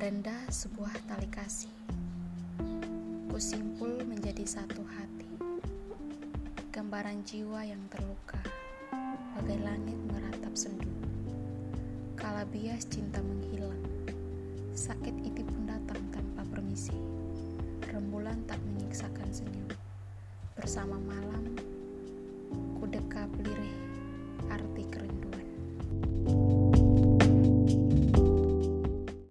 rendah sebuah tali kasih. Kusimpul menjadi satu hati. Gambaran jiwa yang terluka, bagai langit meratap sendu. Kala bias cinta menghilang, sakit itu pun datang tanpa permisi. Rembulan tak menyiksakan senyum. Bersama malam,